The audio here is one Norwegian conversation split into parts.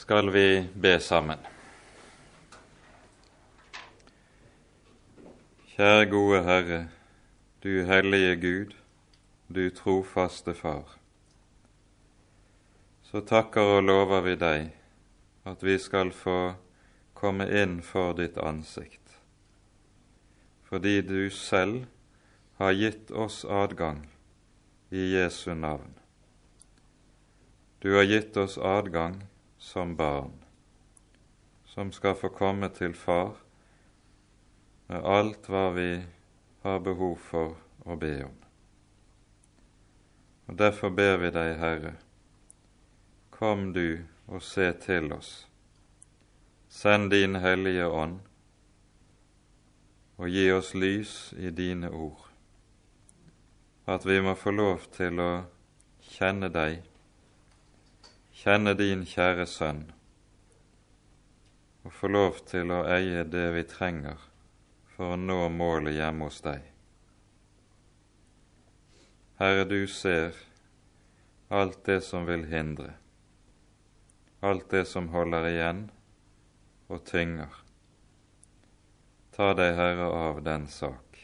skal vi be sammen. Kjære gode Herre, du hellige Gud, du trofaste Far. Så takker og lover vi deg at vi skal få komme inn for ditt ansikt, fordi du selv har gitt oss adgang i Jesu navn. Du har gitt oss adgang som barn, som skal få komme til Far med alt hva vi har behov for å be om. Og Derfor ber vi deg, Herre, kom du og se til oss. Send din Hellige Ånd og gi oss lys i dine ord, at vi må få lov til å kjenne deg kjenne din kjære Sønn og få lov til å eie det vi trenger for å nå målet hjemme hos deg. Herre, du ser alt det som vil hindre, alt det som holder igjen og tynger. Ta deg, Herre, av den sak,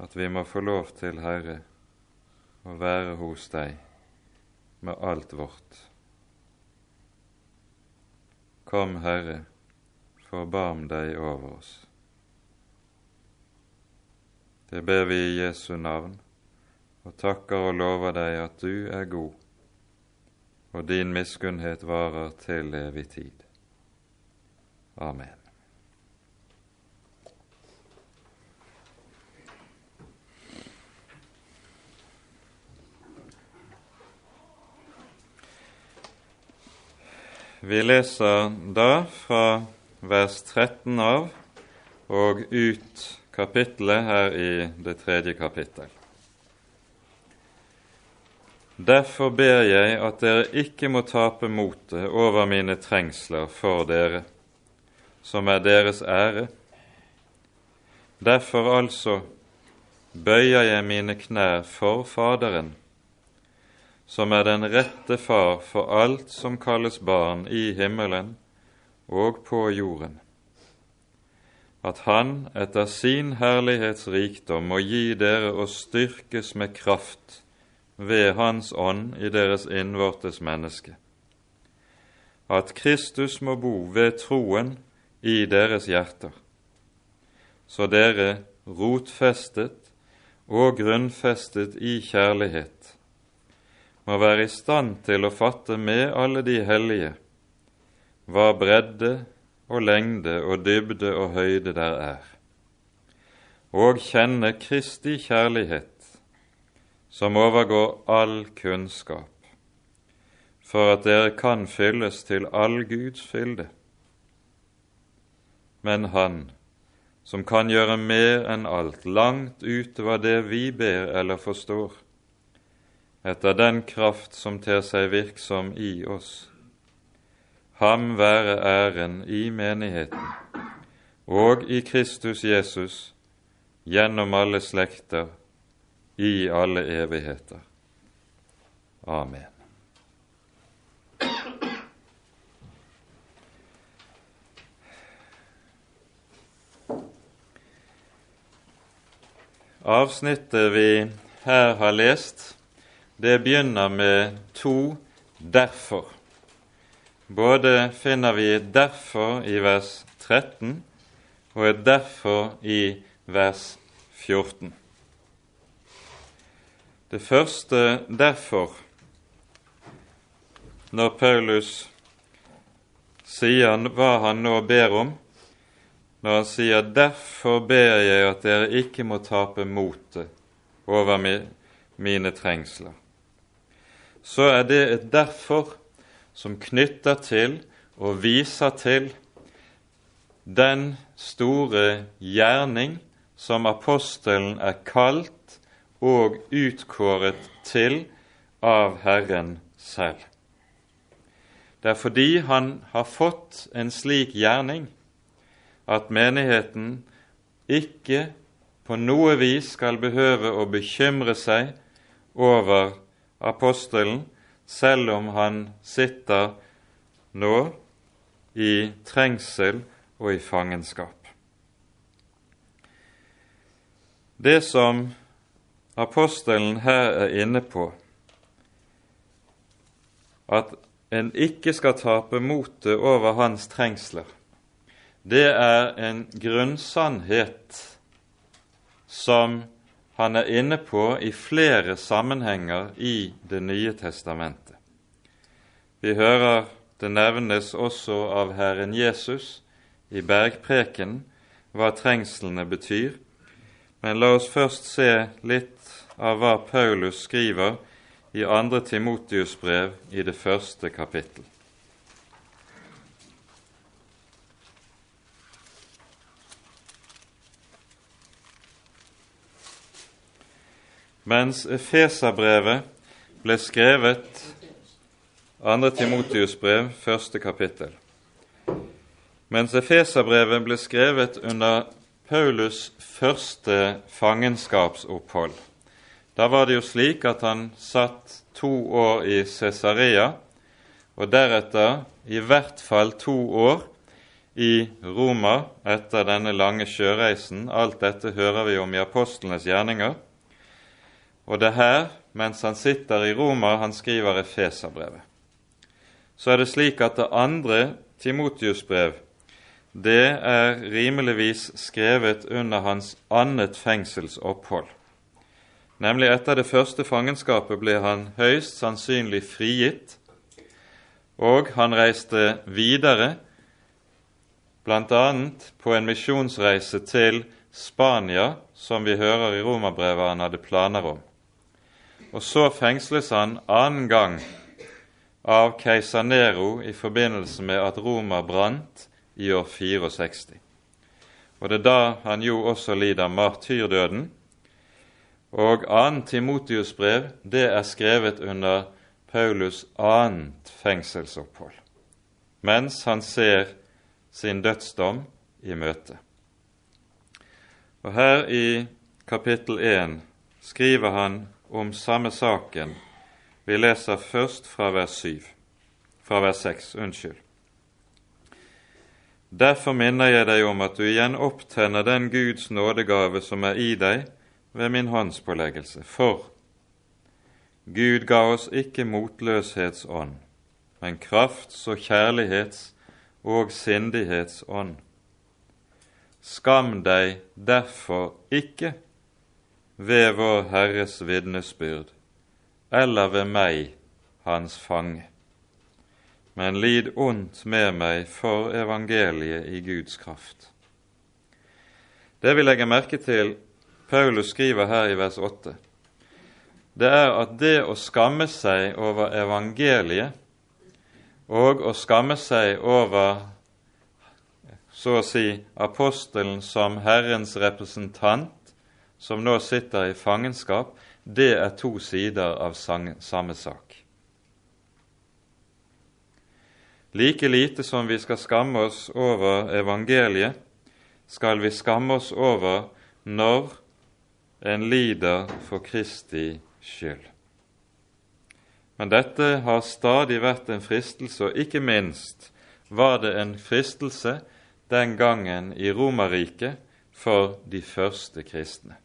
at vi må få lov til, Herre, å være hos deg med alt vårt. Kom, Herre, forbarm deg over oss. Det ber vi i Jesu navn, og takker og lover deg at du er god, og din miskunnhet varer til evig tid. Amen. Vi leser da fra vers 13 av og ut kapittelet her i det tredje kapittel. Derfor ber jeg at dere ikke må tape motet over mine trengsler for dere, som er deres ære. Derfor altså bøyer jeg mine knær for Faderen, som er den rette far for alt som kalles barn i himmelen og på jorden, at Han etter sin herlighetsrikdom må gi dere å styrkes med kraft ved Hans ånd i deres innvortes menneske, at Kristus må bo ved troen i deres hjerter, så dere rotfestet og grunnfestet i kjærlighet må være i stand til å fatte med alle de hellige hva bredde og lengde og dybde og høyde der er, og kjenne Kristi kjærlighet, som overgår all kunnskap, for at dere kan fylles til all Guds fylde. Men Han, som kan gjøre mer enn alt, langt utover det vi ber eller forstår, etter den kraft som ter seg virksom i oss. Ham være æren i menigheten og i Kristus Jesus gjennom alle slekter, i alle evigheter. Amen. Avsnittet vi her har lest, det begynner med to 'derfor'. Både finner vi 'derfor' i vers 13 og et 'derfor' i vers 14. Det første 'derfor' når Paulus sier hva han nå ber om, når han sier 'derfor ber jeg at dere ikke må tape motet over mine trengsler' så er det et derfor som knytter til og viser til den store gjerning som apostelen er kalt og utkåret til av Herren selv. Det er fordi han har fått en slik gjerning at menigheten ikke på noe vis skal behøve å bekymre seg over apostelen, selv om han sitter nå i trengsel og i fangenskap. Det som apostelen her er inne på, at en ikke skal tape motet over hans trengsler, det er en grunnsannhet som han er inne på i flere sammenhenger i Det nye testamentet. Vi hører det nevnes også av Herren Jesus i bergpreken hva trengslene betyr, men la oss først se litt av hva Paulus skriver i 2. Timotius brev i det første kapittel. Mens Efeserbrevet ble skrevet 2. Timotius brev, første kapittel. Mens Efeserbrevet ble skrevet under Paulus første fangenskapsopphold. Da var det jo slik at han satt to år i Cesarea, og deretter i hvert fall to år i Roma etter denne lange sjøreisen. Alt dette hører vi om i apostlenes gjerninger. Og det er her, mens han sitter i Roma, han skriver Efeserbrevet. Så er det slik at det andre Timotius-brev, det er rimeligvis skrevet under hans annet fengselsopphold. Nemlig etter det første fangenskapet ble han høyst sannsynlig frigitt, og han reiste videre, bl.a. på en misjonsreise til Spania, som vi hører i Romerbrevet han hadde planer om. Og så fengsles han annen gang av keiser Nero i forbindelse med at Roma brant i år 64. Og det er da han jo også lider martyrdøden. Og annet Timotius brev det er skrevet under Paulus annet fengselsopphold, mens han ser sin dødsdom i møte. Og her i kapittel 1 skriver han om samme saken. Vi leser først fra vers 7. Fra vers 6, unnskyld. Derfor minner jeg deg om at du igjen opptenner den Guds nådegave som er i deg ved min håndspåleggelse. For Gud ga oss ikke motløshetsånd, men krafts- og kjærlighets- og sindighetsånd. Skam deg derfor ikke ved vår Herres vitnesbyrd eller ved meg, hans fange. Men lid ondt med meg for evangeliet i Guds kraft. Det vi legger merke til Paulus skriver her i vers 8, det er at det å skamme seg over evangeliet og å skamme seg over så å si apostelen som Herrens representant som nå sitter i fangenskap, det er to sider av samme sak. Like lite som vi skal skamme oss over evangeliet, skal vi skamme oss over når en lider for Kristi skyld. Men dette har stadig vært en fristelse, og ikke minst var det en fristelse den gangen i Romerriket for de første kristne.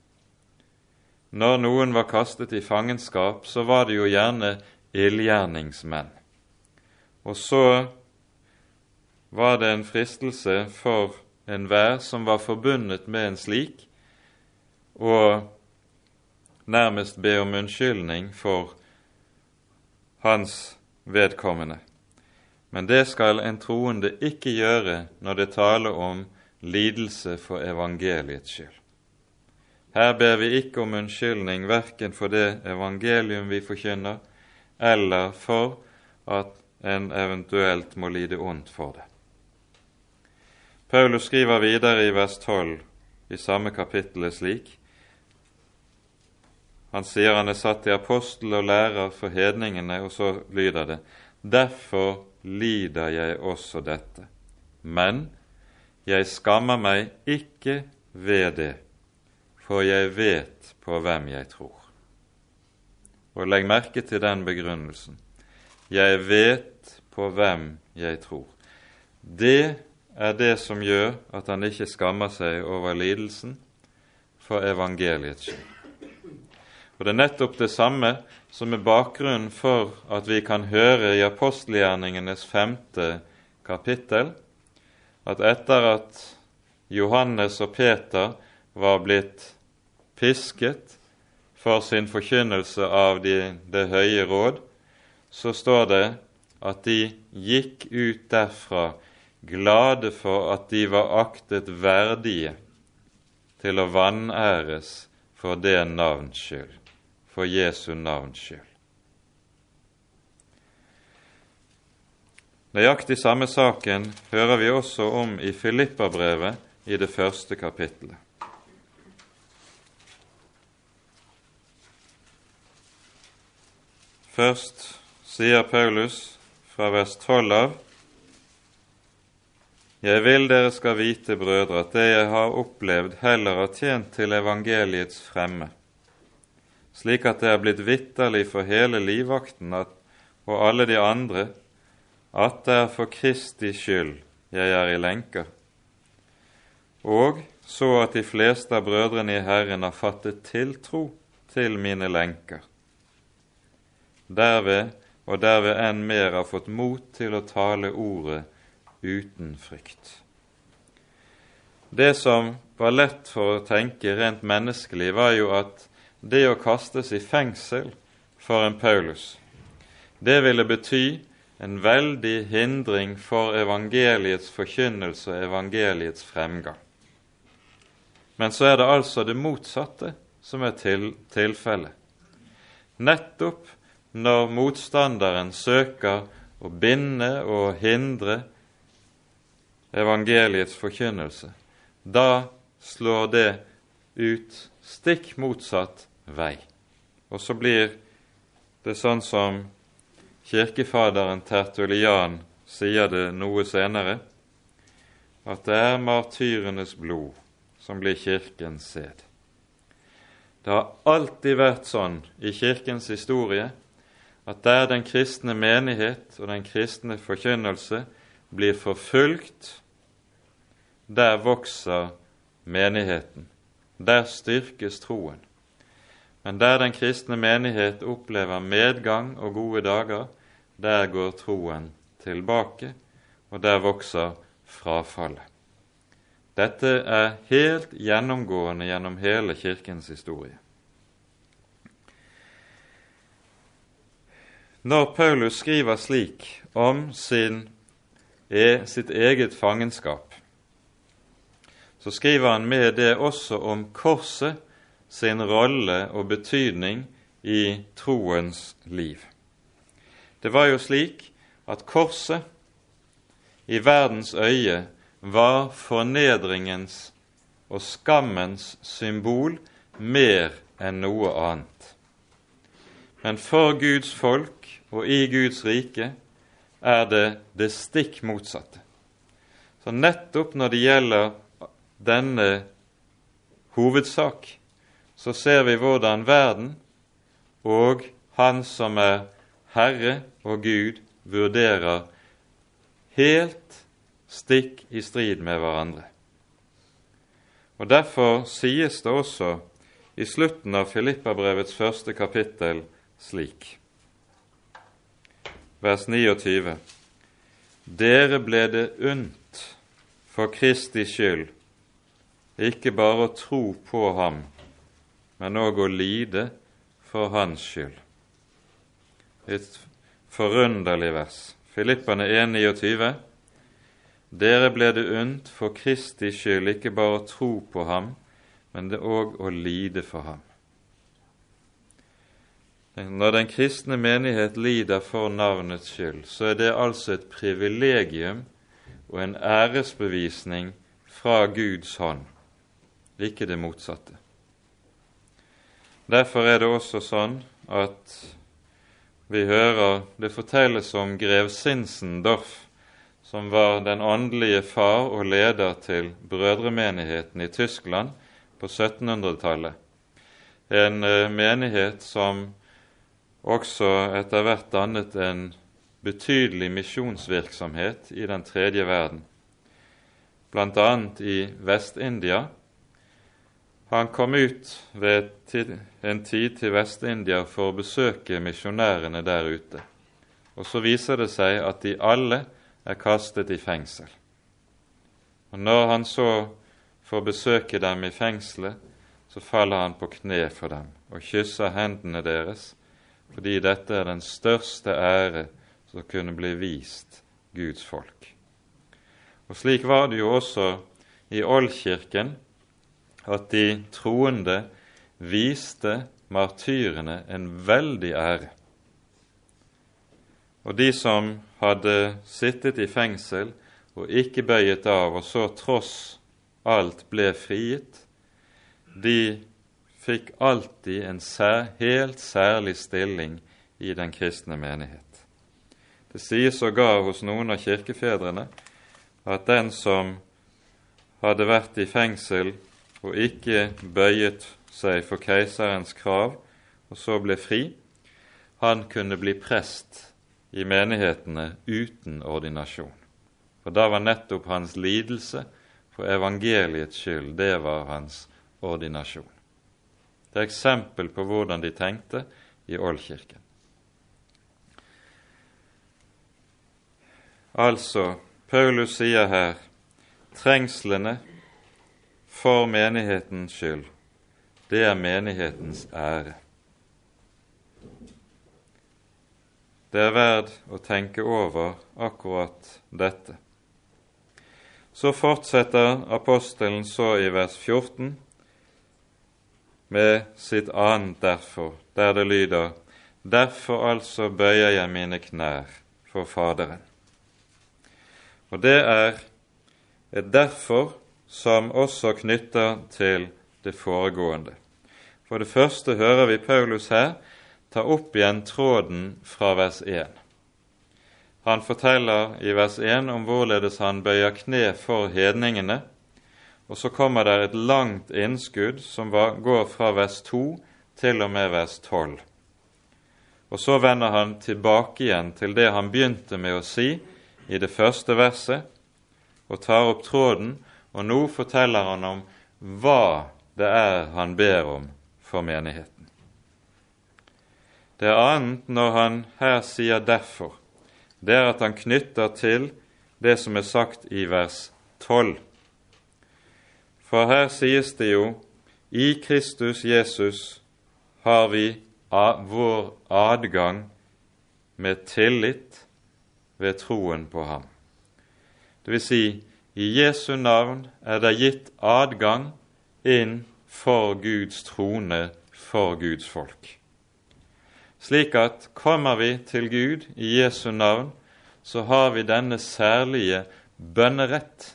Når noen var kastet i fangenskap, så var det jo gjerne ildgjerningsmenn. Og så var det en fristelse for enhver som var forbundet med en slik, å nærmest be om unnskyldning for hans vedkommende. Men det skal en troende ikke gjøre når det taler om lidelse for evangeliets skyld. Her ber vi ikke om unnskyldning verken for det evangelium vi forkynner, eller for at en eventuelt må lide ondt for det. Paulus skriver videre i vers 12 i samme kapittel slik Han sier han er satt til apostel og lærer for hedningene, og så lyder det:" Derfor lider jeg også dette. Men jeg skammer meg ikke ved det for jeg vet på hvem jeg tror. Og legg merke til den begrunnelsen. Jeg vet på hvem jeg tror. Det er det som gjør at han ikke skammer seg over lidelsen for evangeliets skyld. Og Det er nettopp det samme som er bakgrunnen for at vi kan høre i apostelgjerningenes femte kapittel at etter at Johannes og Peter var blitt pisket for sin forkynnelse av de, Det høye råd, så står det at de gikk ut derfra glade for at de var aktet verdige til å vanæres for det navns skyld, for Jesu navns skyld. Nøyaktig samme saken hører vi også om i Filipperbrevet i det første kapittelet. Først sier Paulus fra vers 12 av Jeg vil dere skal vite, brødre, at det jeg har opplevd, heller har tjent til evangeliets fremme, slik at det er blitt vitterlig for hele livvakten og alle de andre at det er for Kristi skyld jeg er i lenker, og så at de fleste av brødrene i Herren har fattet tiltro til mine lenker. Derved og derved enn mer har fått mot til å tale ordet uten frykt. Det som var lett for å tenke rent menneskelig, var jo at det å kastes i fengsel for en Paulus, det ville bety en veldig hindring for evangeliets forkynnelse og evangeliets fremgang. Men så er det altså det motsatte som er til, tilfellet. Nettopp når motstanderen søker å binde og hindre evangeliets forkynnelse, da slår det ut stikk motsatt vei. Og så blir det sånn som Kirkefaderen Tertulian sier det noe senere, at det er martyrenes blod som blir Kirkens sæd. Det har alltid vært sånn i Kirkens historie at der den kristne menighet og den kristne forkynnelse blir forfulgt, der vokser menigheten. Der styrkes troen. Men der den kristne menighet opplever medgang og gode dager, der går troen tilbake, og der vokser frafallet. Dette er helt gjennomgående gjennom hele Kirkens historie. Når Paulus skriver slik om sin, e, sitt eget fangenskap, så skriver han med det også om korset sin rolle og betydning i troens liv. Det var jo slik at korset i verdens øye var fornedringens og skammens symbol mer enn noe annet. Men for Guds folk og i Guds rike er det det stikk motsatte. Så nettopp når det gjelder denne hovedsak, så ser vi hvordan verden og Han som er Herre og Gud, vurderer helt stikk i strid med hverandre. Og Derfor sies det også i slutten av Filippabrevets første kapittel slik, vers 29.: Dere ble det unt for Kristi skyld ikke bare å tro på ham, men òg å lide for hans skyld. Et forunderlig vers. Filippane 1,29. Dere ble det unnt for Kristi skyld ikke bare å tro på ham, men det òg å lide for ham. Når den kristne menighet lider for navnets skyld, så er det altså et privilegium og en æresbevisning fra Guds hånd, ikke det motsatte. Derfor er det også sånn at vi hører det fortelles om grev Sinsendorf, som var den åndelige far og leder til brødremenigheten i Tyskland på 1700-tallet. En eh, menighet som også etter hvert dannet en betydelig misjonsvirksomhet i den tredje verden, bl.a. i Vest-India. Han kom ut ved en tid til Vest-India for å besøke misjonærene der ute. Og så viser det seg at de alle er kastet i fengsel. Og Når han så får besøke dem i fengselet, så faller han på kne for dem og kysser hendene deres, fordi dette er den største ære som kunne bli vist Guds folk. Og Slik var det jo også i Oldkirken, at de troende viste martyrene en veldig ære. Og de som hadde sittet i fengsel og ikke bøyet av, og så tross alt ble frigitt, de fikk alltid en sær, helt særlig stilling i den kristne menighet. Det sies sågar hos noen av kirkefedrene at den som hadde vært i fengsel og ikke bøyet seg for keiserens krav, og så ble fri, han kunne bli prest i menighetene uten ordinasjon. For da var nettopp hans lidelse for evangeliets skyld, det var hans ordinasjon. Det er eksempel på hvordan de tenkte i Ålkirken. Altså, Paulus sier her trengslene for menighetens skyld, det er menighetens ære. Det er verd å tenke over akkurat dette. Så fortsetter apostelen så i vers 14 med sitt annet 'derfor', der det lyder:" Derfor altså bøyer jeg mine knær for Faderen. Og det er et derfor som også knytter til det foregående. For det første hører vi Paulus her ta opp igjen tråden fra vers 1. Han forteller i vers 1 om hvorledes han bøyer kne for hedningene, og så kommer det et langt innskudd som går fra vers 2 til og med vers 12. Og så vender han tilbake igjen til det han begynte med å si i det første verset, og tar opp tråden, og nå forteller han om hva det er han ber om for menigheten. Det er annet når han her sier 'derfor' det er at han knytter til det som er sagt i vers 12. For her sies det jo i Kristus Jesus har vi vår adgang med tillit ved troen på ham. Det vil si, i Jesu navn er det gitt adgang inn for Guds trone, for Guds folk slik at kommer vi til Gud i Jesu navn, så har vi denne særlige bønnerett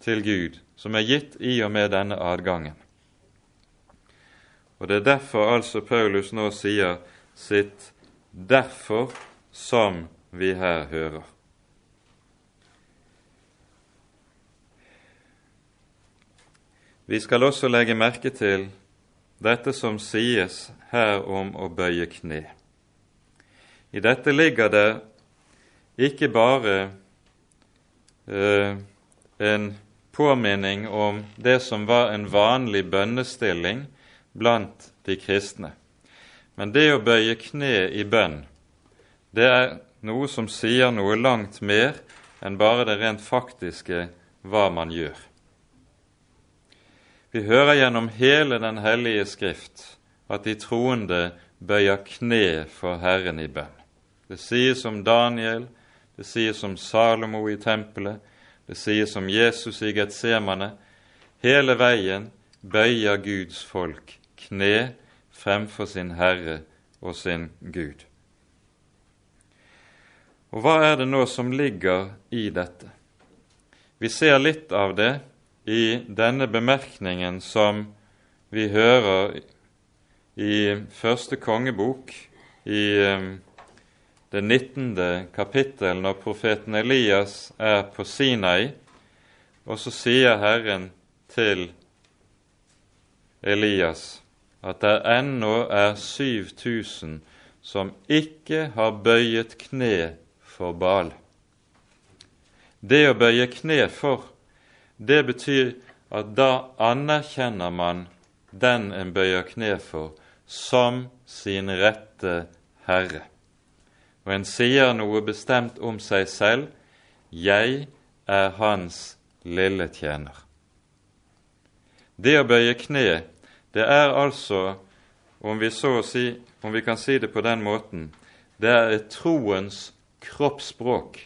til Gud, som er gitt i og med denne adgangen. Og Det er derfor altså Paulus nå sier sitt 'derfor' som vi her hører. Vi skal også legge merke til dette som sies her om å bøye kne. I dette ligger det ikke bare eh, en påminning om det som var en vanlig bønnestilling blant de kristne. Men det å bøye kne i bønn, det er noe som sier noe langt mer enn bare det rent faktiske hva man gjør. Vi hører gjennom hele Den hellige skrift at de troende bøyer kne for Herren i bønn. Det sies om Daniel, det sies om Salomo i tempelet, det sies om Jesus i Getsemane. Hele veien bøyer Guds folk kne fremfor sin Herre og sin Gud. Og hva er det nå som ligger i dette? Vi ser litt av det i denne bemerkningen som vi hører i første kongebok, i eh, det 19. kapittel, når profeten Elias er på Sinai, og så sier Herren til Elias at det ennå er 7000 som ikke har bøyet kne for Bal. Det å bøye kne for, det betyr at da anerkjenner man den en bøyer kne for, som sin rette herre. Og en sier noe bestemt om seg selv 'Jeg er hans lille tjener'. Det å bøye kne, det er altså, om vi, så si, om vi kan si det på den måten, det er et troens kroppsspråk,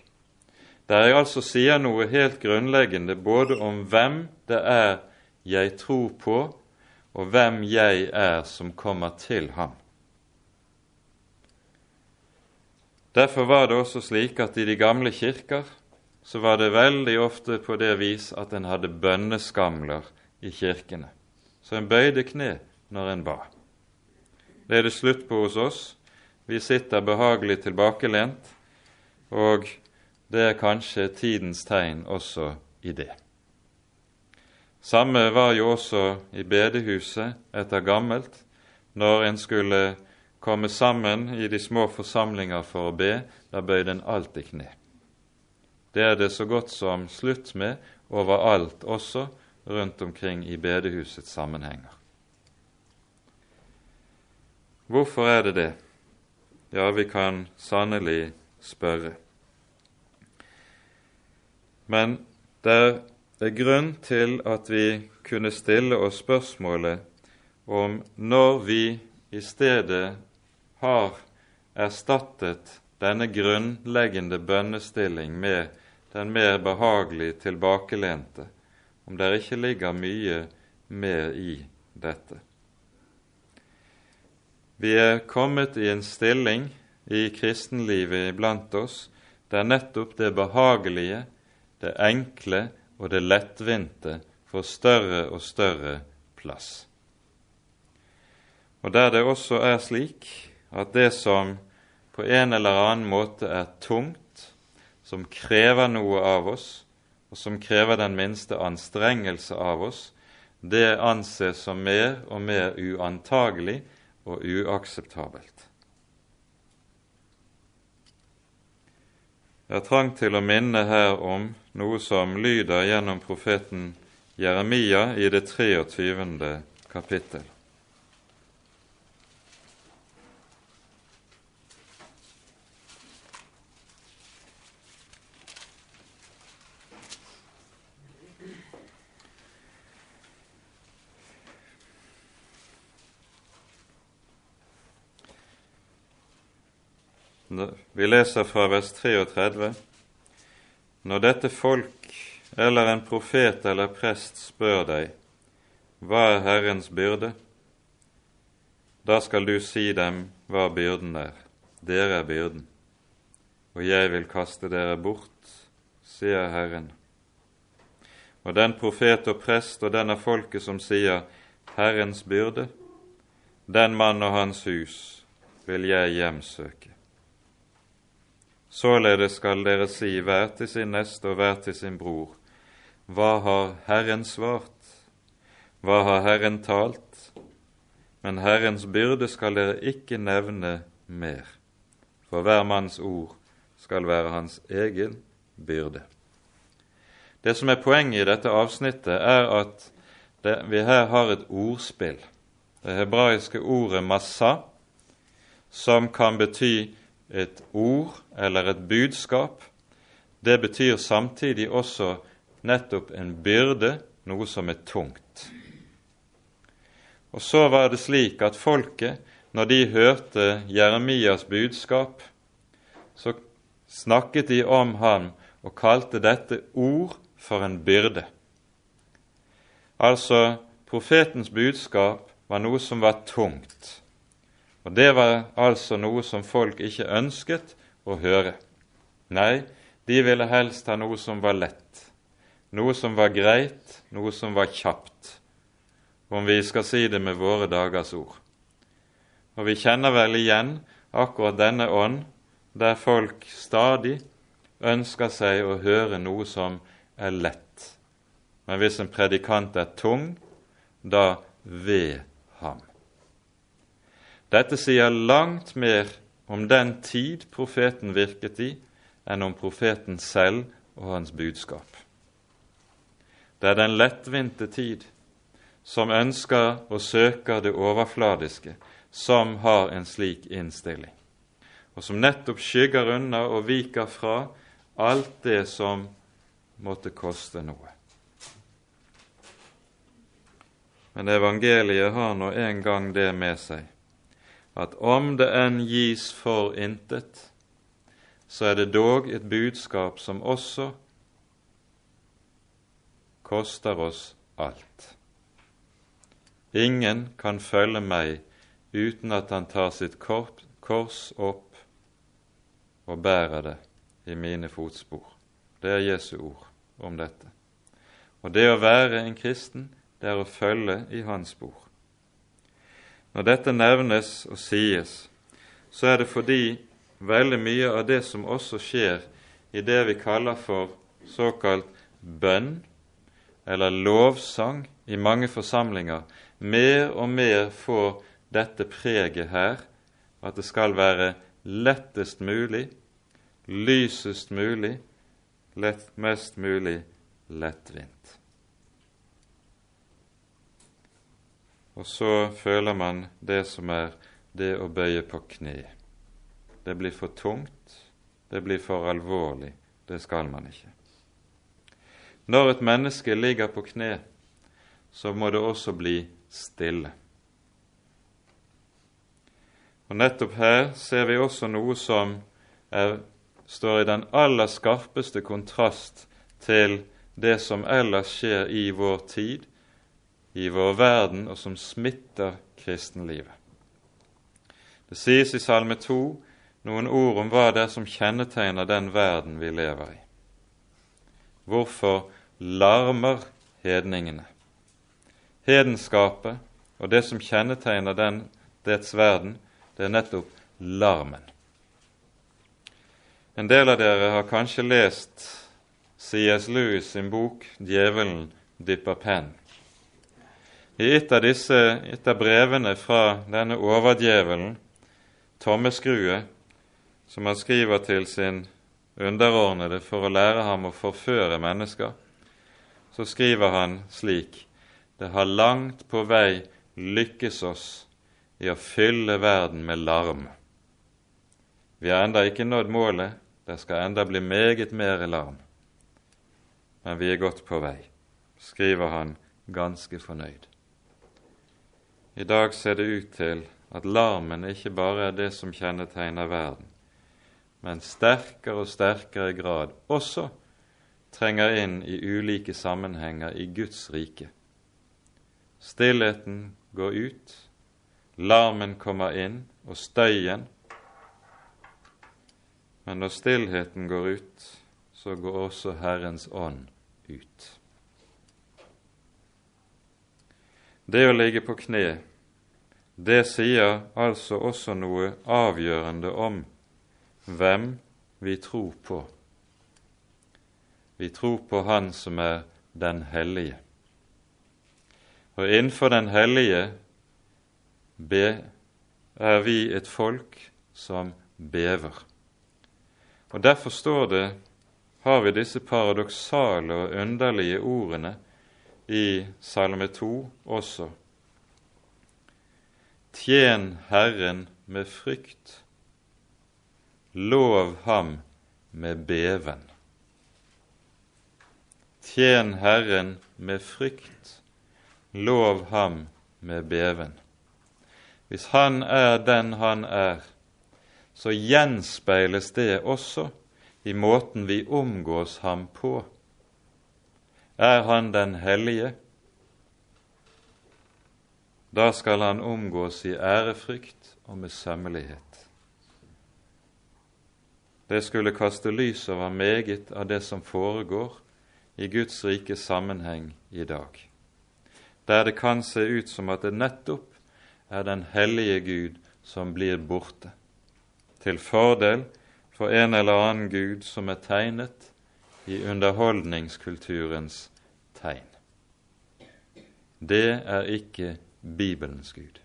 der jeg altså sier noe helt grunnleggende både om hvem det er jeg tror på, og hvem jeg er som kommer til ham. Derfor var det også slik at i de gamle kirker så var det veldig ofte på det vis at en hadde bønneskamler i kirkene. Så en bøyde kne når en ba. Det er det slutt på hos oss. Vi sitter behagelig tilbakelent, og det er kanskje tidens tegn også i det. Samme var jo også i bedehuset etter gammelt, når en skulle komme sammen i de små forsamlinger for å be, da bøyde den alltid kne. Det er det så godt som slutt med overalt også rundt omkring i bedehusets sammenhenger. Hvorfor er det det? Ja, vi kan sannelig spørre. Men det er grunn til at vi kunne stille oss spørsmålet om når vi i stedet har erstattet denne grunnleggende bønnestilling med den mer behagelig tilbakelente, om det ikke ligger mye mer i dette. Vi er kommet i en stilling i kristenlivet iblant oss der nettopp det behagelige, det enkle og det lettvinte får større og større plass. Og der det også er slik at det som på en eller annen måte er tungt, som krever noe av oss, og som krever den minste anstrengelse av oss, det anses som mer og mer uantagelig og uakseptabelt. Jeg har trang til å minne her om noe som lyder gjennom profeten Jeremia i det 23. kapittel. Vi leser fra vers 33. Når dette folk eller en profet eller prest spør deg, hva er Herrens byrde? Da skal du si dem hva byrden er. Dere er byrden. Og jeg vil kaste dere bort, sier Herren. Og den profet og prest og den av folket som sier Herrens byrde, den mann og hans hus vil jeg hjemsøke. Således skal dere si hver til sin neste og hver til sin bror. Hva har Herren svart? Hva har Herren talt? Men Herrens byrde skal dere ikke nevne mer, for hver manns ord skal være hans egen byrde. Det som er poenget i dette avsnittet, er at det, vi her har et ordspill. Det hebraiske ordet 'massa', som kan bety et ord eller et budskap, det betyr samtidig også nettopp en byrde, noe som er tungt. Og så var det slik at folket, når de hørte Jeremias budskap, så snakket de om ham og kalte dette ord for en byrde. Altså, profetens budskap var noe som var tungt. Og Det var altså noe som folk ikke ønsket å høre. Nei, de ville helst ha noe som var lett, noe som var greit, noe som var kjapt, om vi skal si det med våre dagers ord. Og vi kjenner vel igjen akkurat denne ånd, der folk stadig ønsker seg å høre noe som er lett. Men hvis en predikant er tung, da ved ham. Dette sier langt mer om den tid profeten virket i, enn om profeten selv og hans budskap. Det er den lettvinte tid som ønsker og søker det overfladiske, som har en slik innstilling, og som nettopp skygger unna og viker fra alt det som måtte koste noe. Men evangeliet har nå en gang det med seg at om det enn gis for intet, så er det dog et budskap som også koster oss alt. Ingen kan følge meg uten at han tar sitt kors opp og bærer det i mine fotspor. Det er Jesu ord om dette. Og det å være en kristen, det er å følge i hans spor. Når dette nevnes og sies, så er det fordi veldig mye av det som også skjer i det vi kaller for såkalt bønn eller lovsang i mange forsamlinger, mer og mer får dette preget her, at det skal være lettest mulig, lysest mulig, lett, mest mulig lettvint. Og så føler man det som er det å bøye på kne. Det blir for tungt, det blir for alvorlig. Det skal man ikke. Når et menneske ligger på kne, så må det også bli stille. Og Nettopp her ser vi også noe som er, står i den aller skarpeste kontrast til det som ellers skjer i vår tid, i vår verden, og som smitter kristenlivet. Det sies i Salme 2 noen ord om hva det er som kjennetegner den verden vi lever i. Hvorfor larmer hedningene? Hedenskapet og det som kjennetegner den, dets verden, det er nettopp larmen. En del av dere har kanskje lest C.S. Lewis sin bok 'Djevelen dypper penn'. I et av disse et av brevene fra denne overdjevelen, tommeskrue, som han skriver til sin underordnede for å lære ham å forføre mennesker, så skriver han slik Det har langt på vei lykkes oss i å fylle verden med larm. Vi har enda ikke nådd målet, det skal enda bli meget mer larm. Men vi er godt på vei, skriver han ganske fornøyd. I dag ser det ut til at larmen ikke bare er det som kjennetegner verden, men sterkere og sterkere grad også trenger inn i ulike sammenhenger i Guds rike. Stillheten går ut, larmen kommer inn, og støyen. Men når stillheten går ut, så går også Herrens ånd ut. Det å ligge på kne, det sier altså også noe avgjørende om hvem vi tror på. Vi tror på Han som er den hellige. Og innenfor den hellige er vi et folk som bever. Og Derfor står det, har vi disse paradoksale og underlige ordene i Salme 2 også. Tjen Herren med frykt, lov ham med beven. Tjen Herren med frykt, lov ham med beven. Hvis Han er den Han er, så gjenspeiles det også i måten vi omgås ham på. Er han den hellige? Da skal han omgås i ærefrykt og med sømmelighet. Det skulle kaste lys over meget av det som foregår i Guds rike sammenheng i dag, der det kan se ut som at det nettopp er den hellige Gud som blir borte, til fordel for en eller annen Gud som er tegnet i underholdningskulturens tegn. Det er ikke Bibelens Gud.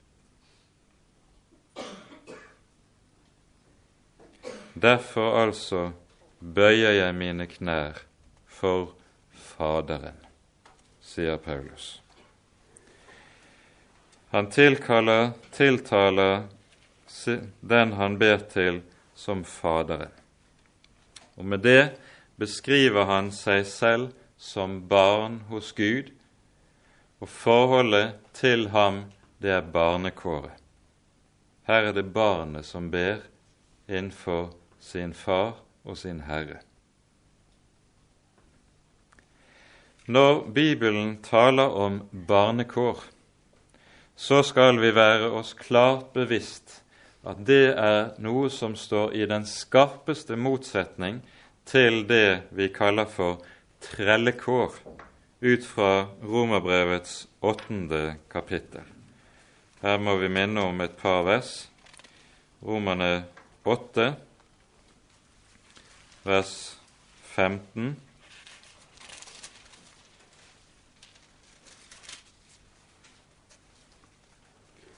Derfor altså bøyer jeg mine knær for Faderen, sier Paulus. Han tilkaller, tiltaler den han ber til, som Faderen. Og med det beskriver han seg selv som barn hos Gud, og forholdet til ham, det er barnekåret. Her er det barnet som ber innenfor sin far og sin Herre. Når Bibelen taler om barnekår, så skal vi være oss klart bevisst at det er noe som står i den skarpeste motsetning til det vi kaller for trellekår, ut fra Romerbrevets åttende kapittel. Her må vi minne om et par vers. Romerne 8, vers 15.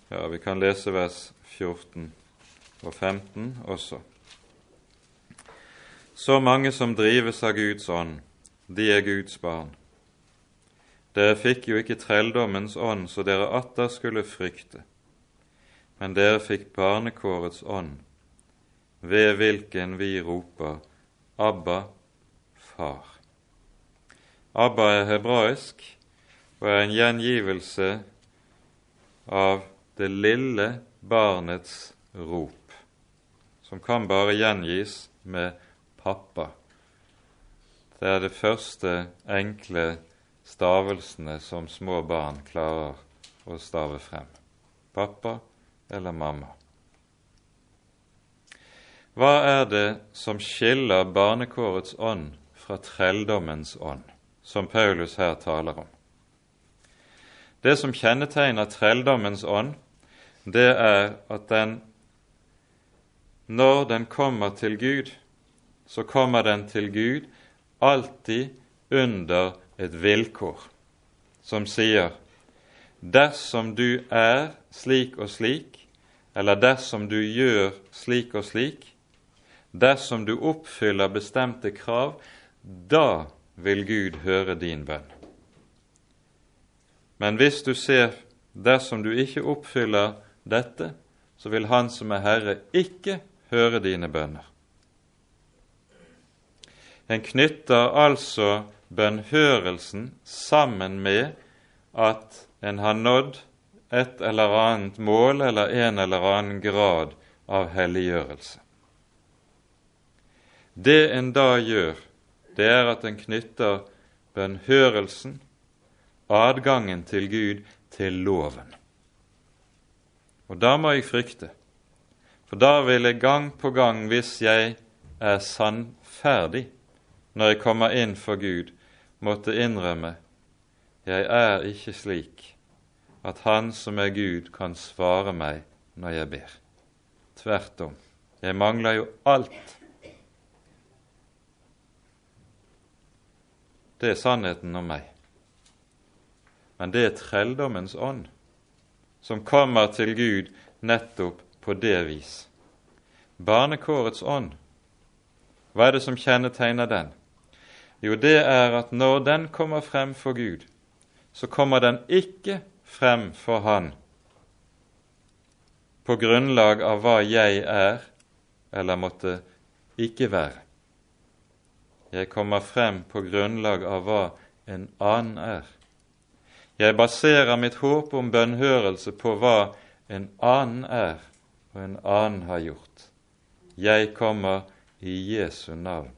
Ja, vi kan lese vers 14 og 15 også. Så mange som drives av Guds ånd, de er Guds barn. Dere fikk jo ikke trelldommens ånd, så dere atter skulle frykte, men dere fikk barnekårets ånd, ved hvilken vi roper Abba, Far. Abba er hebraisk og er en gjengivelse av det lille barnets rop, som kan bare gjengis med 'pappa'. Det er det første enkle stavelsene som små barn klarer å stave frem. Pappa eller mamma. Hva er det som skiller barnekårets ånd fra trelldommens ånd, som Paulus her taler om? Det som kjennetegner trelldommens ånd, det er at den, når den kommer til Gud, så kommer den til Gud alltid under et vilkår som sier dersom du er slik og slik, eller dersom du gjør slik og slik, dersom du oppfyller bestemte krav, da vil Gud høre din bønn. Men hvis du ser dersom du ikke oppfyller dette, så vil Han som er Herre, ikke høre dine bønner. En knytter altså bønnhørelsen sammen med at en har nådd et eller annet mål eller en eller annen grad av helliggjørelse. Det en da gjør, det er at en knytter bønnhørelsen, adgangen til Gud, til loven. Og da må jeg frykte, for da vil jeg gang på gang, hvis jeg er sannferdig når jeg kommer inn for Gud, måtte innrømme jeg er ikke slik at Han som er Gud, kan svare meg når jeg ber. Tvert om. Jeg mangler jo alt. Det er sannheten om meg. Men det er trelldommens ånd som kommer til Gud nettopp på det vis. Barnekårets ånd, hva er det som kjennetegner den? Jo, det er at når den kommer frem for Gud, så kommer den ikke frem for Han på grunnlag av hva jeg er eller måtte ikke være. Jeg kommer frem på grunnlag av hva en annen er. Jeg baserer mitt håp om bønnhørelse på hva en annen er og en annen har gjort. Jeg kommer i Jesu navn,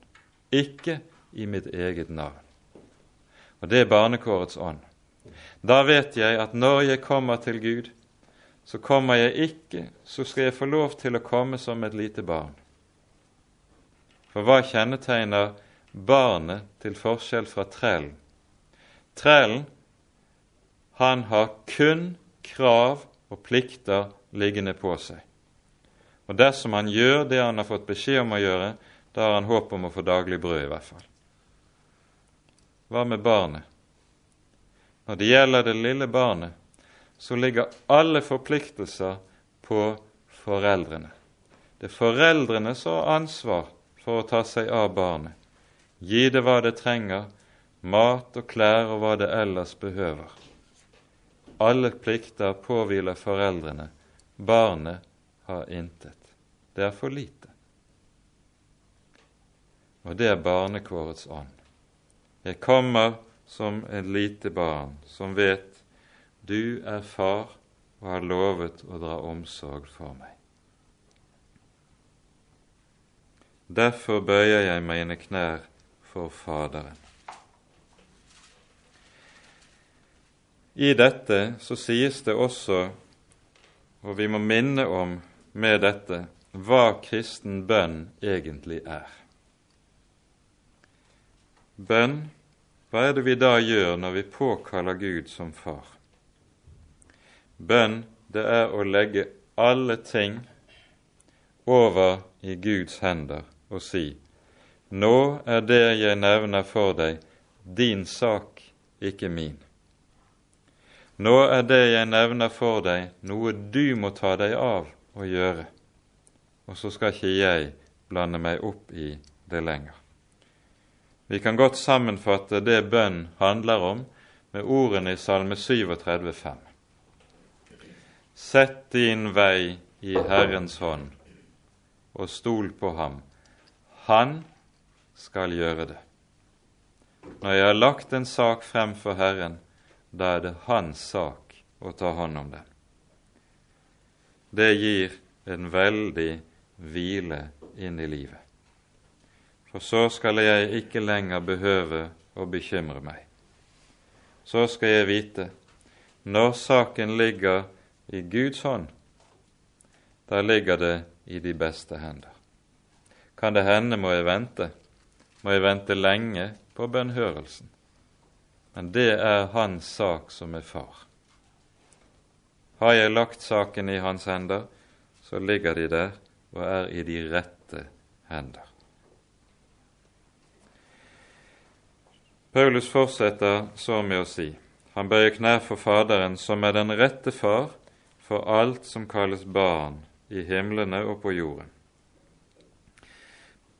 ikke i mitt eget navn. Og det er barnekårets ånd. Da vet jeg at når jeg kommer til Gud, så kommer jeg ikke, så skal jeg få lov til å komme som et lite barn. For hva kjennetegner barnet til forskjell fra trellen? Trellen han har kun krav og plikter liggende på seg. Og dersom han gjør det han har fått beskjed om å gjøre, da har han håp om å få daglig brød, i hvert fall. Hva med barnet? Når det gjelder det lille barnet, så ligger alle forpliktelser på foreldrene. Det er foreldrene som har ansvar for å ta seg av barnet, gi det hva det trenger, mat og klær og hva det ellers behøver. Alle plikter påhviler foreldrene, barnet har intet. Det er for lite. Og det er barnekårets ånd. Jeg kommer som et lite barn som vet du er far og har lovet å dra omsorg for meg. Derfor bøyer jeg mine knær for Faderen. I dette så sies det også, og vi må minne om med dette, hva kristen bønn egentlig er. Bønn, hva er det vi da gjør når vi påkaller Gud som far? Bønn, det er å legge alle ting over i Guds hender og si:" Nå er det jeg nevner for deg, din sak, ikke min. Nå er det jeg nevner for deg, noe du må ta deg av og gjøre, og så skal ikke jeg blande meg opp i det lenger. Vi kan godt sammenfatte det bønn handler om, med ordene i Salme 37, 5. Sett din vei i Herrens hånd, og stol på ham. Han skal gjøre det. Når jeg har lagt en sak frem for Herren, da er det hans sak å ta hånd om den. Det gir en veldig hvile inn i livet. For så skal jeg ikke lenger behøve å bekymre meg. Så skal jeg vite når saken ligger i Guds hånd, da ligger det i de beste hender. Kan det hende må jeg vente, må jeg vente lenge på bønnhørelsen. Men det er hans sak som er far. Har jeg lagt saken i hans hender, så ligger de der og er i de rette hender. Paulus fortsetter så med å si han bøyer knær for Faderen, som er den rette far for alt som kalles barn i himlene og på jorden.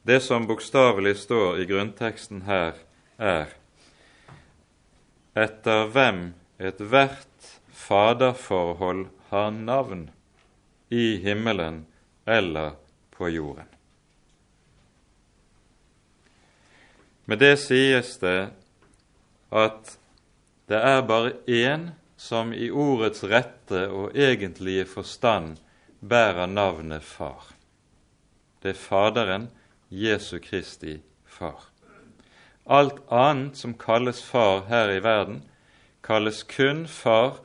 Det som bokstavelig står i grunnteksten her, er etter hvem ethvert faderforhold har navn i himmelen eller på jorden. Med det sies det at det er bare én som i ordets rette og egentlige forstand bærer navnet Far. Det er Faderen Jesu Kristi far. Alt annet som kalles far her i verden, kalles kun far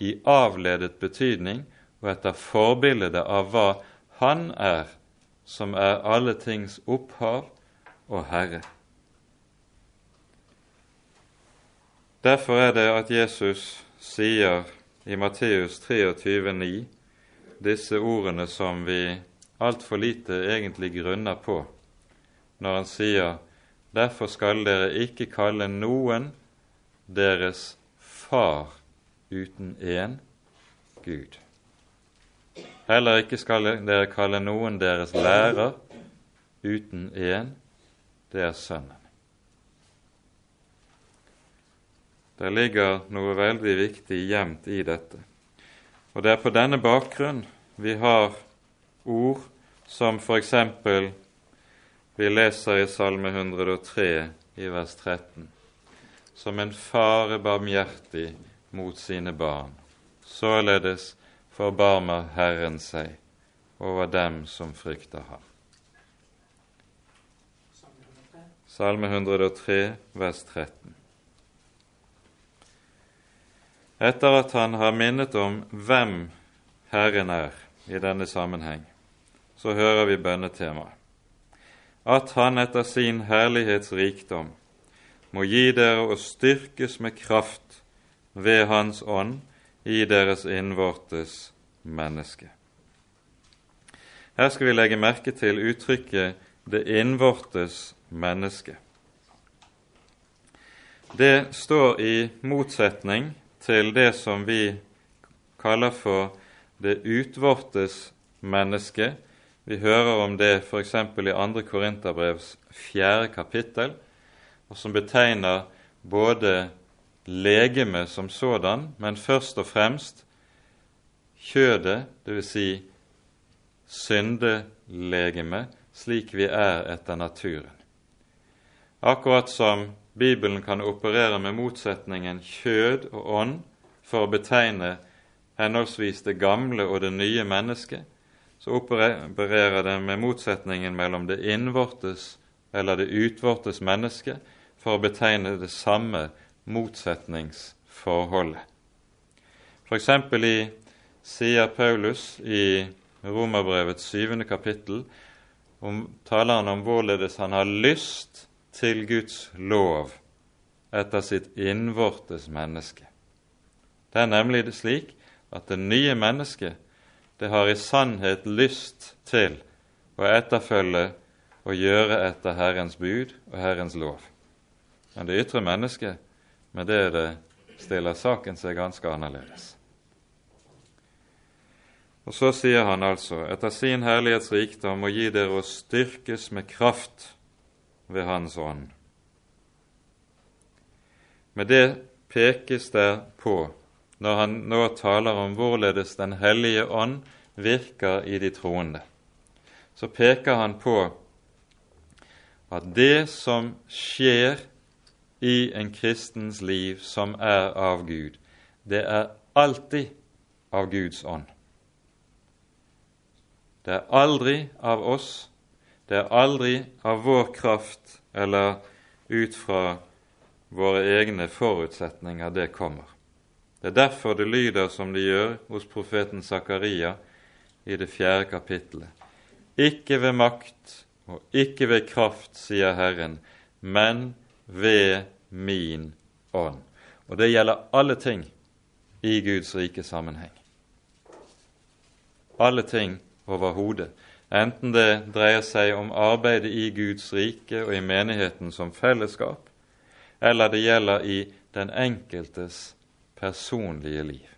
i avledet betydning og etter forbildet av hva Han er, som er alle tings opphav og Herre. Derfor er det at Jesus sier i Matteus 23,9 disse ordene som vi altfor lite egentlig grunner på når han sier Derfor skal dere ikke kalle noen deres far uten én Gud. Heller ikke skal dere kalle noen deres lærer uten én, det er Sønnen. Det ligger noe veldig viktig gjemt i dette. Og det er på denne bakgrunn vi har ord som f.eks. Vi leser i Salme 103 i vers 13. Som en far er barmhjertig mot sine barn, således forbarmer Herren seg over dem som frykter ham. Salme 103, vers 13. Etter at han har minnet om hvem Herren er i denne sammenheng, så hører vi bønnetemaet at Han etter sin herlighetsrikdom må gi dere å styrkes med kraft ved Hans ånd i deres innvortes menneske. Her skal vi legge merke til uttrykket 'det innvortes menneske'. Det står i motsetning til det som vi kaller for det utvortes menneske Vi hører om det f.eks. i 2. Korinterbrevs fjerde kapittel, og som betegner både legeme som sådan, men først og fremst kjødet, dvs. Si syndelegeme, slik vi er etter naturen. Akkurat som Bibelen kan operere med motsetningen kjød og ånd for å betegne henholdsvis det gamle og det nye mennesket, så opererer det med motsetningen mellom det innvortes eller det utvortes menneske for å betegne det samme motsetningsforholdet. F.eks. i sier Paulus i Romerbrevets syvende kapittel om, taler han om hvorledes han har lyst til Guds lov etter sitt innvortes menneske. Det er nemlig slik at det nye mennesket det har i sannhet lyst til å etterfølge og gjøre etter Herrens bud og Herrens lov. Men det ytre mennesket, med det det stiller saken seg ganske annerledes. Og så sier han altså, etter sin herlighets rikdom, og gi dere å styrkes med kraft ved Hans ånd. Med det pekes der på, når han nå taler om hvorledes Den hellige ånd virker i de troende, så peker han på at det som skjer i en kristens liv som er av Gud, det er alltid av Guds ånd. Det er aldri av oss, det er aldri av vår kraft eller ut fra våre egne forutsetninger det kommer. Det er derfor det lyder som det gjør hos profeten Zakaria i det fjerde kapittelet. Ikke ved makt og ikke ved kraft, sier Herren, men ved min ånd. Og det gjelder alle ting i Guds rike sammenheng. Alle ting overhodet, enten det dreier seg om arbeidet i Guds rike og i menigheten som fellesskap, eller det gjelder i den enkeltes personlige liv.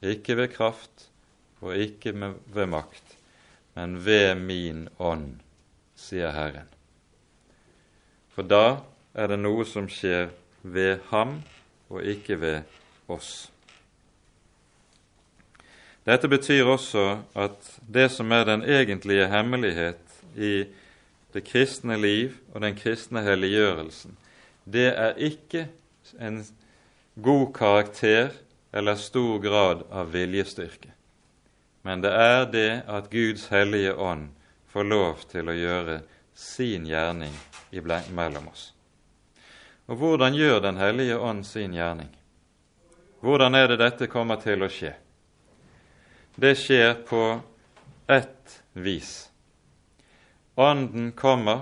Ikke ved kraft og ikke ved makt, men ved min ånd, sier Herren. For da er det noe som skjer ved ham og ikke ved oss. Dette betyr også at det som er den egentlige hemmelighet i det kristne liv og den kristne helliggjørelsen, det er ikke en god karakter eller stor grad av viljestyrke, men det er det at Guds hellige ånd får lov til å gjøre sin gjerning mellom oss. Og hvordan gjør Den hellige ånd sin gjerning? Hvordan er det dette kommer til å skje? Det skjer på ett vis. Ånden kommer,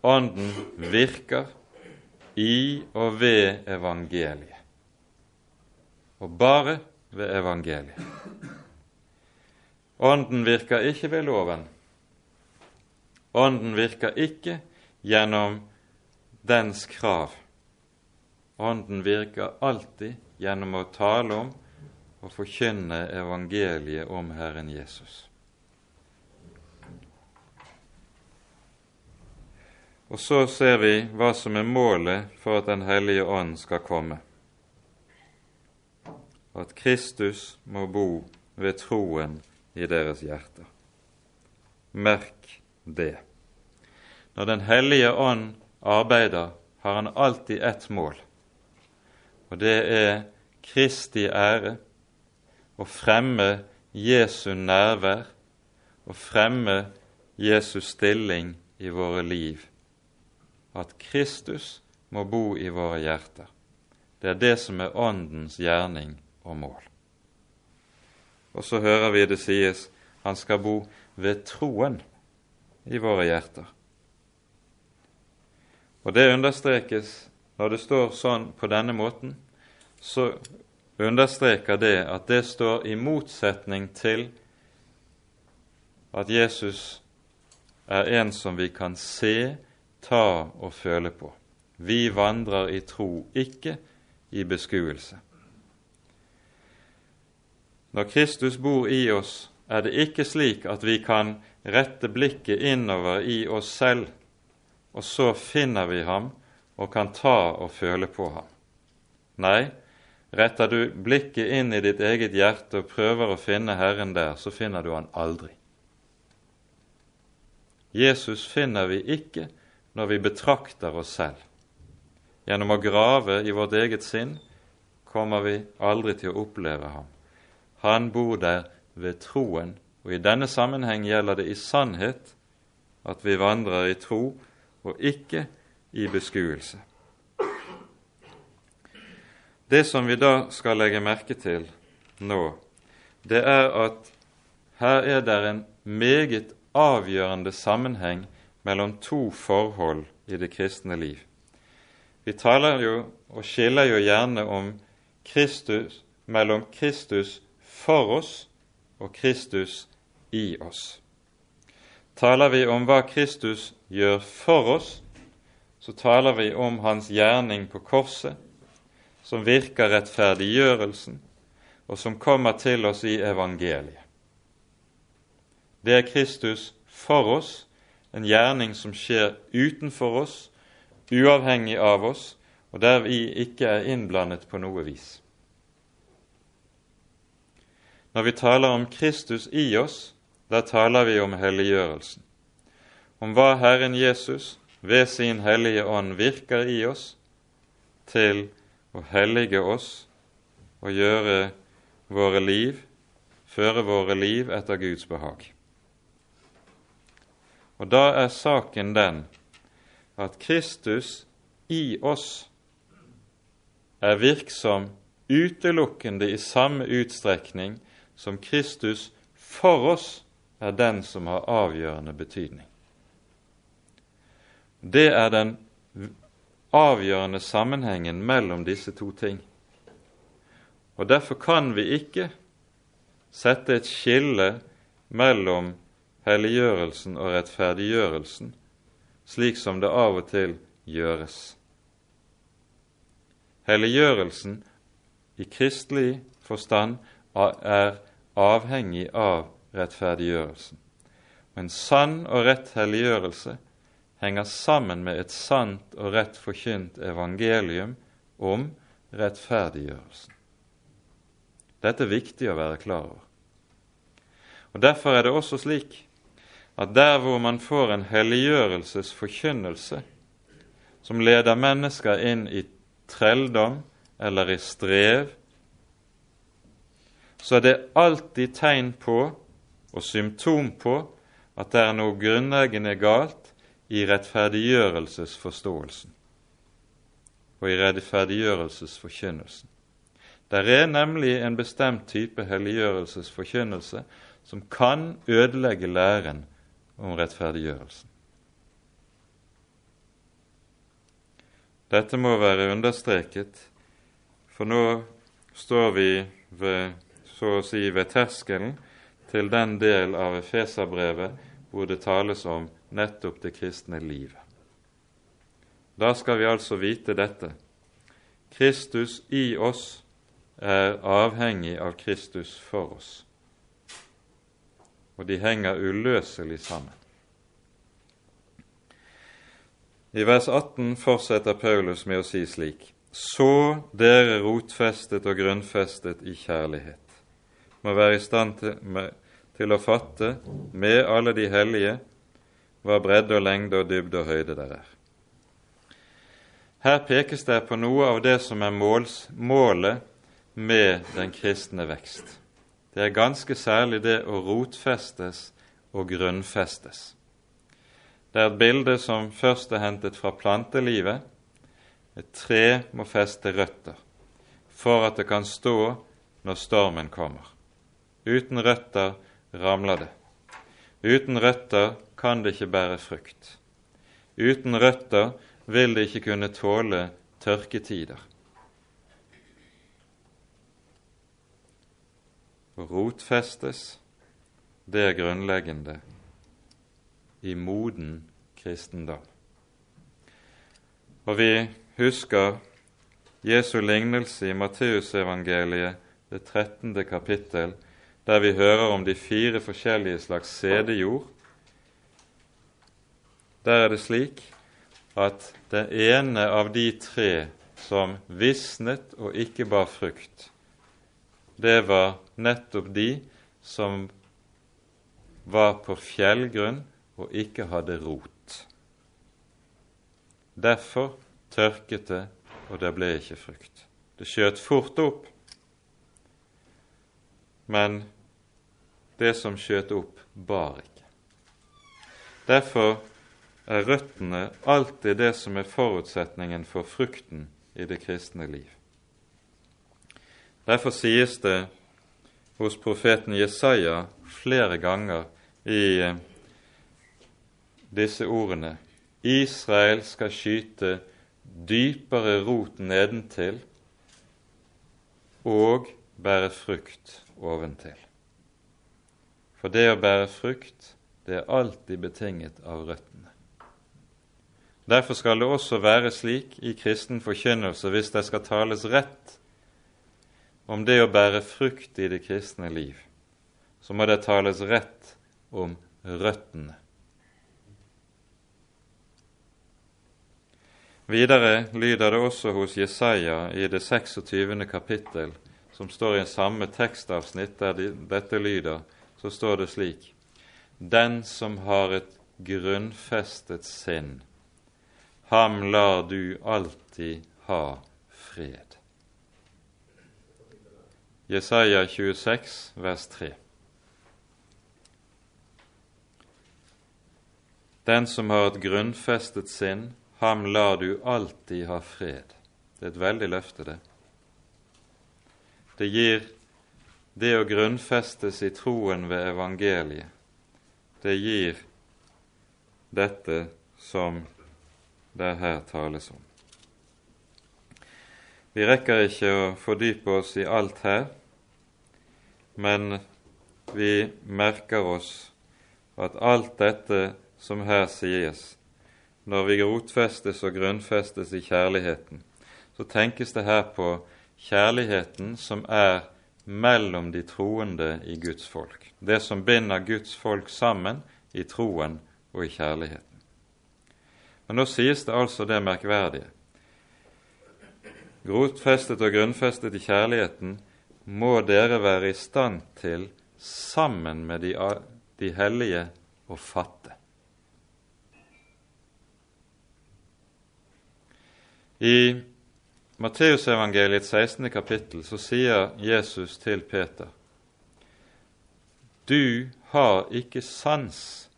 Ånden virker i og ved evangeliet. Og bare ved evangeliet. Ånden virker ikke ved loven. Ånden virker ikke gjennom dens krav. Ånden virker alltid gjennom å tale om å forkynne evangeliet om Herren Jesus. Og så ser vi hva som er målet for at Den hellige ånd skal komme. At Kristus må bo ved troen i deres hjerter. Merk det. Når Den hellige ånd arbeider, har han alltid ett mål, og det er Kristi ære å fremme Jesu nærvær og fremme Jesus stilling i våre liv. At Kristus må bo i våre hjerter. Det er det som er Åndens gjerning og mål. Og så hører vi det sies han skal bo ved troen i våre hjerter. Og det understrekes når det står sånn på denne måten, så understreker det at det står i motsetning til at Jesus er en som vi kan se, ta og føle på. Vi vandrer i tro, ikke i beskuelse. Når Kristus bor i oss, er det ikke slik at vi kan rette blikket innover i oss selv, og så finner vi ham og kan ta og føle på ham. Nei, retter du blikket inn i ditt eget hjerte og prøver å finne Herren der, så finner du han aldri. Jesus finner vi ikke når vi betrakter oss selv. Gjennom å grave i vårt eget sinn kommer vi aldri til å oppleve ham. Han bor der ved troen, og i denne sammenheng gjelder det i sannhet at vi vandrer i tro og ikke i beskuelse. Det som vi da skal legge merke til nå, det er at her er det en meget avgjørende sammenheng mellom to forhold i det kristne liv. Vi taler jo og skiller jo gjerne om Kristus, mellom Kristus for oss og Kristus i oss. Taler vi om hva Kristus gjør for oss, så taler vi om hans gjerning på korset, som virker rettferdiggjørelsen, og som kommer til oss i evangeliet. Det er Kristus for oss, en gjerning som skjer utenfor oss, uavhengig av oss, og der vi ikke er innblandet på noe vis. Når vi taler om Kristus i oss, da taler vi om helliggjørelsen. Om hva Herren Jesus ved sin Hellige Ånd virker i oss til å hellige oss og gjøre våre liv, føre våre liv etter Guds behag. Og da er saken den at Kristus i oss er virksom utelukkende i samme utstrekning som Kristus for oss er den som har avgjørende betydning. Det er den avgjørende sammenhengen mellom disse to ting. Og Derfor kan vi ikke sette et skille mellom helliggjørelsen og rettferdiggjørelsen, slik som det av og til gjøres. Helliggjørelsen i kristelig forstand er avhengig av rettferdiggjørelsen. Men sann og rett helliggjørelse henger sammen med et sant og rett forkynt evangelium om rettferdiggjørelsen. Dette er viktig å være klar over. Og Derfor er det også slik at der hvor man får en helliggjørelsesforkynnelse som leder mennesker inn i trelldom eller i strev så er det alltid tegn på og symptom på at det er noe grunnleggende galt i rettferdiggjørelsesforståelsen og i rettferdiggjørelsesforkynnelsen. Der er nemlig en bestemt type helliggjørelsesforkynnelse som kan ødelegge læren om rettferdiggjørelsen. Dette må være understreket, for nå står vi ved så å si ved terskelen til den del av Efeserbrevet hvor det tales om nettopp det kristne livet. Da skal vi altså vite dette. Kristus i oss er avhengig av Kristus for oss. Og de henger uløselig sammen. I vers 18 fortsetter Paulus med å si slik.: Så dere rotfestet og grunnfestet i kjærlighet må være i stand til, med, til å fatte med alle de hellige hva bredde og lengde og dybde og høyde der er. Her pekes det på noe av det som er måls, målet med den kristne vekst. Det er ganske særlig det å rotfestes og grunnfestes. Det er et bilde som først er hentet fra plantelivet. Et tre må feste røtter for at det kan stå når stormen kommer. Uten røtter ramler det. Uten røtter kan det ikke bære frukt. Uten røtter vil det ikke kunne tåle tørketider. Å rotfestes, det er grunnleggende i moden kristendom. Og vi husker Jesu lignelse i Matteusevangeliet, det 13. kapittel, der vi hører om de fire forskjellige slags sædejord, der er det slik at det ene av de tre som visnet og ikke bar frukt, det var nettopp de som var på fjellgrunn og ikke hadde rot. Derfor tørket det, og det ble ikke frukt. Det skjøt fort opp, men det som skjøt opp, bar ikke. Derfor er røttene alltid det som er forutsetningen for frukten i det kristne liv. Derfor sies det hos profeten Jesaja flere ganger i eh, disse ordene Israel skal skyte dypere rot nedentil og bære frukt oventil. For det å bære frukt, det er alltid betinget av røttene. Derfor skal det også være slik i kristen forkynnelse, hvis det skal tales rett om det å bære frukt i det kristne liv, så må det tales rett om røttene. Videre lyder det også hos Jesaja i det 26. kapittel, som står i samme tekstavsnitt der dette lyder, så står det slik Den som har et grunnfestet sinn, ham lar du alltid ha fred. Jesaja 26, vers 3. Den som har et grunnfestet sinn, ham lar du alltid ha fred. Det er et veldig løfte, det. Det gir det å grunnfestes i troen ved evangeliet. Det gir dette som det her tales om. Vi rekker ikke å fordype oss i alt her, men vi merker oss at alt dette som her sies, når vi rotfestes og grunnfestes i kjærligheten, så tenkes det her på kjærligheten som er mellom de troende i Guds folk. Det som binder Guds folk sammen i troen og i kjærligheten. Men nå sies det altså det merkverdige. Rotfestet og grunnfestet i kjærligheten må dere være i stand til sammen med de, de hellige å fatte. I Matteusevangeliets 16. kapittel så sier Jesus til Peter Du har ikke sans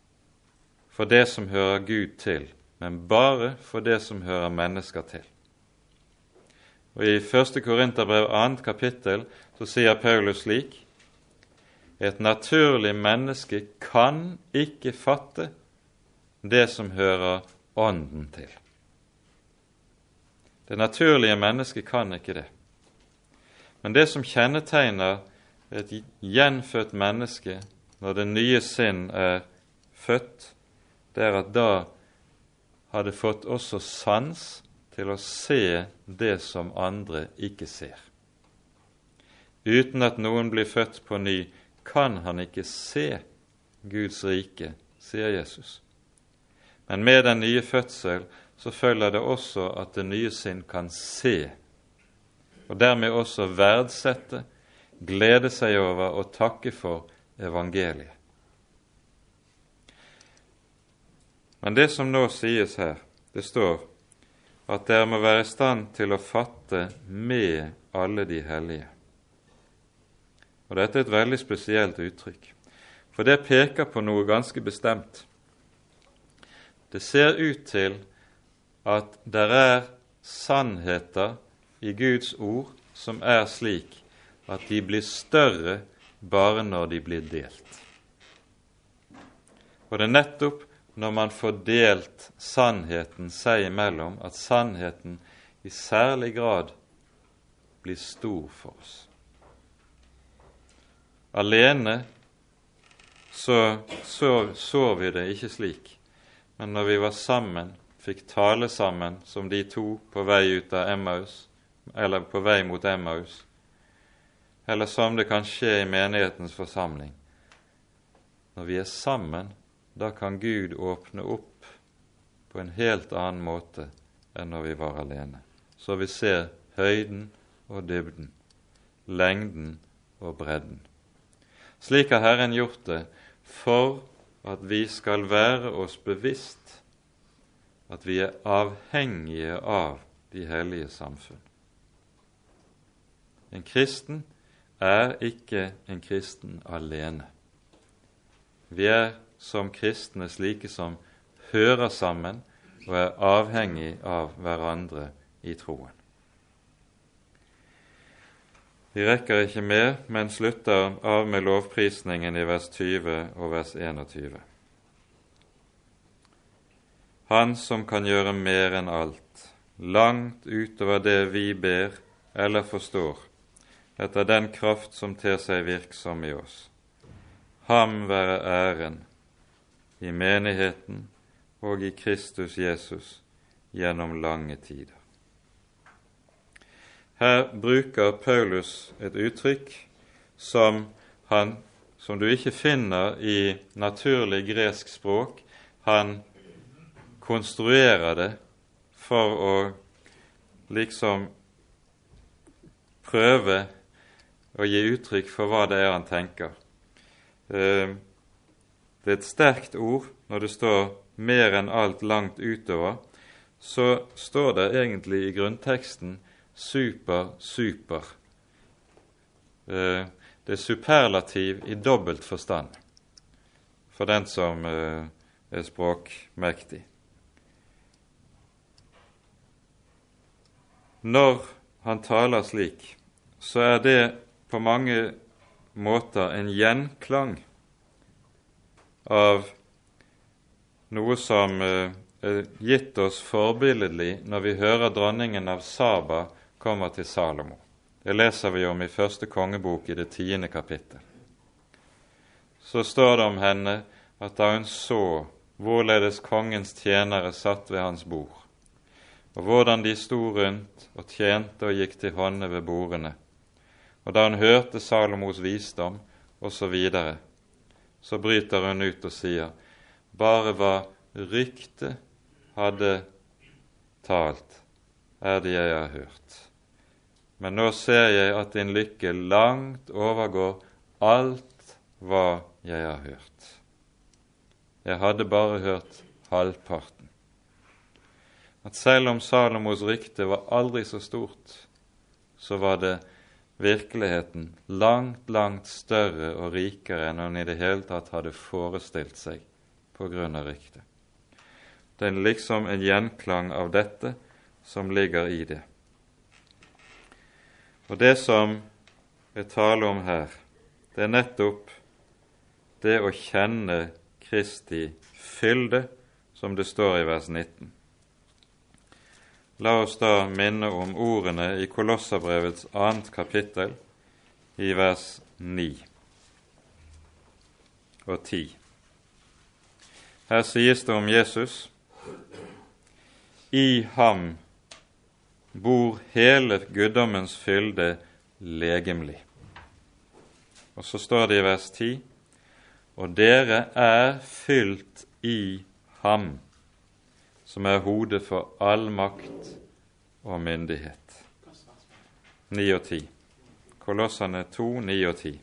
for det som hører Gud til, men bare for det som hører mennesker til. Og I 1. Korinterbrev 2. kapittel så sier Paulus slik Et naturlig menneske kan ikke fatte det som hører Ånden til. Det naturlige mennesket kan ikke det. Men det som kjennetegner et gjenfødt menneske når det nye sinn er født, det er at da har det fått også sans til å se det som andre ikke ser. Uten at noen blir født på ny, kan han ikke se Guds rike, sier Jesus. Men med den nye fødsel så følger det også at det nye sinn kan se, og dermed også verdsette, glede seg over og takke for evangeliet. Men det som nå sies her, det står at dere må være i stand til å fatte med alle de hellige. Og Dette er et veldig spesielt uttrykk, for det peker på noe ganske bestemt. Det ser ut til at det er sannheter i Guds ord som er slik at de blir større bare når de blir delt. Og det er nettopp når man får delt sannheten seg imellom, at sannheten i særlig grad blir stor for oss. Alene så, så, vi det ikke slik, men når vi var sammen, fikk tale sammen som de to på vei ut av Emmaus, eller på vei mot Emmaus, eller som det kan skje i menighetens forsamling. Når vi er sammen, da kan Gud åpne opp på en helt annen måte enn når vi var alene. Så vi ser høyden og dybden, lengden og bredden. Slik har Herren gjort det for at vi skal være oss bevisst at vi er avhengige av de hellige samfunn. En kristen er ikke en kristen alene. Vi er som kristne slike som hører sammen og er avhengig av hverandre i troen. Vi rekker ikke mer, men slutter av med lovprisningen i vers 20 og vers 21. Han som kan gjøre mer enn alt, langt utover det vi ber eller forstår, etter den kraft som ter seg virksom i oss. Ham være æren i menigheten og i Kristus Jesus gjennom lange tider. Her bruker Paulus et uttrykk som, han, som du ikke finner i naturlig gresk språk. Han konstruerer det for å liksom prøve å gi uttrykk for hva det er han tenker. Det er et sterkt ord når det står 'mer enn alt langt utover'. Så står det egentlig i grunnteksten 'super, super'. Eh, det er superlativ i dobbelt forstand for den som eh, er språkmektig. Når han taler slik, så er det på mange måter en gjenklang av noe som eh, er gitt oss forbilledlig når vi hører dronningen av Saba kommer til Salomo. Det leser vi om i første kongebok i det tiende kapittel. Så står det om henne at da hun så hvorledes kongens tjenere satt ved hans bord, og hvordan de sto rundt og tjente og gikk til hånde ved bordene, og da hun hørte Salomos visdom osv., så bryter hun ut og sier bare hva ryktet hadde talt, er det jeg har hørt. Men nå ser jeg at din lykke langt overgår alt hva jeg har hørt. Jeg hadde bare hørt halvparten. At selv om Salomos rykte var aldri så stort, så var det virkeligheten langt, langt større og rikere enn hun i det hele tatt hadde forestilt seg på grunn av ryktet. Det er liksom en gjenklang av dette som ligger i det. Og det som er tale om her, det er nettopp det å kjenne Kristi fylde, som det står i vers 19. La oss da minne om ordene i Kolosserbrevets annet kapittel, i vers 9 og 10. Her sies det om Jesus i ham bor hele guddommens fylde legemlig. Og så står det i vers 10.: Og dere er fylt i ham som er hodet for all makt og myndighet. 9 og 10. Kolossene 2, 9 og 10.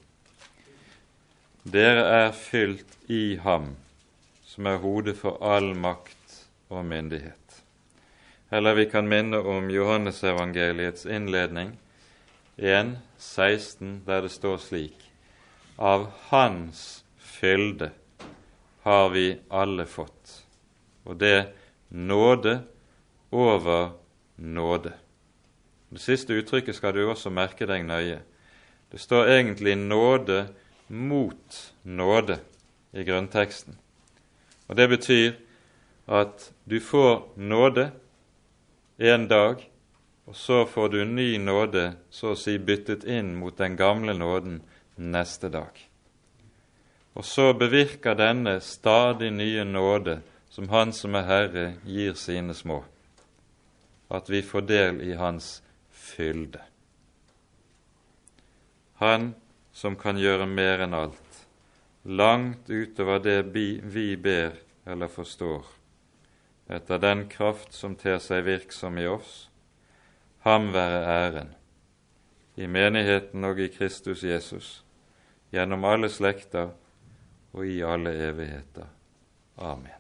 Dere er fylt i ham, som er hodet for all makt og myndighet. Eller vi kan minne om Johannesevangeliets innledning 1, 16, der det står slik Av Hans fylde har vi alle fått. Og det nåde over nåde. Det siste uttrykket skal du også merke deg nøye. Det står egentlig nåde mot nåde i grunnteksten. Og Det betyr at du får nåde en dag, og så får du ny nåde, så å si byttet inn mot den gamle nåden neste dag. Og så bevirker denne stadig nye nåde som Han som er Herre, gir sine små, at vi får del i Hans fylde. Han som kan gjøre mer enn alt, langt utover det vi ber eller forstår, etter den kraft som ter seg virksom i oss, ham være æren, i menigheten og i Kristus Jesus, gjennom alle slekter og i alle evigheter. Amen.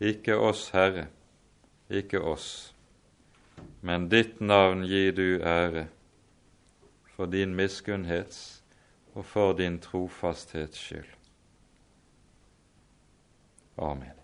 Ikke oss, Herre, ikke oss, men ditt navn gir du ære for din miskunnhets og for din trofasthets skyld. Amen.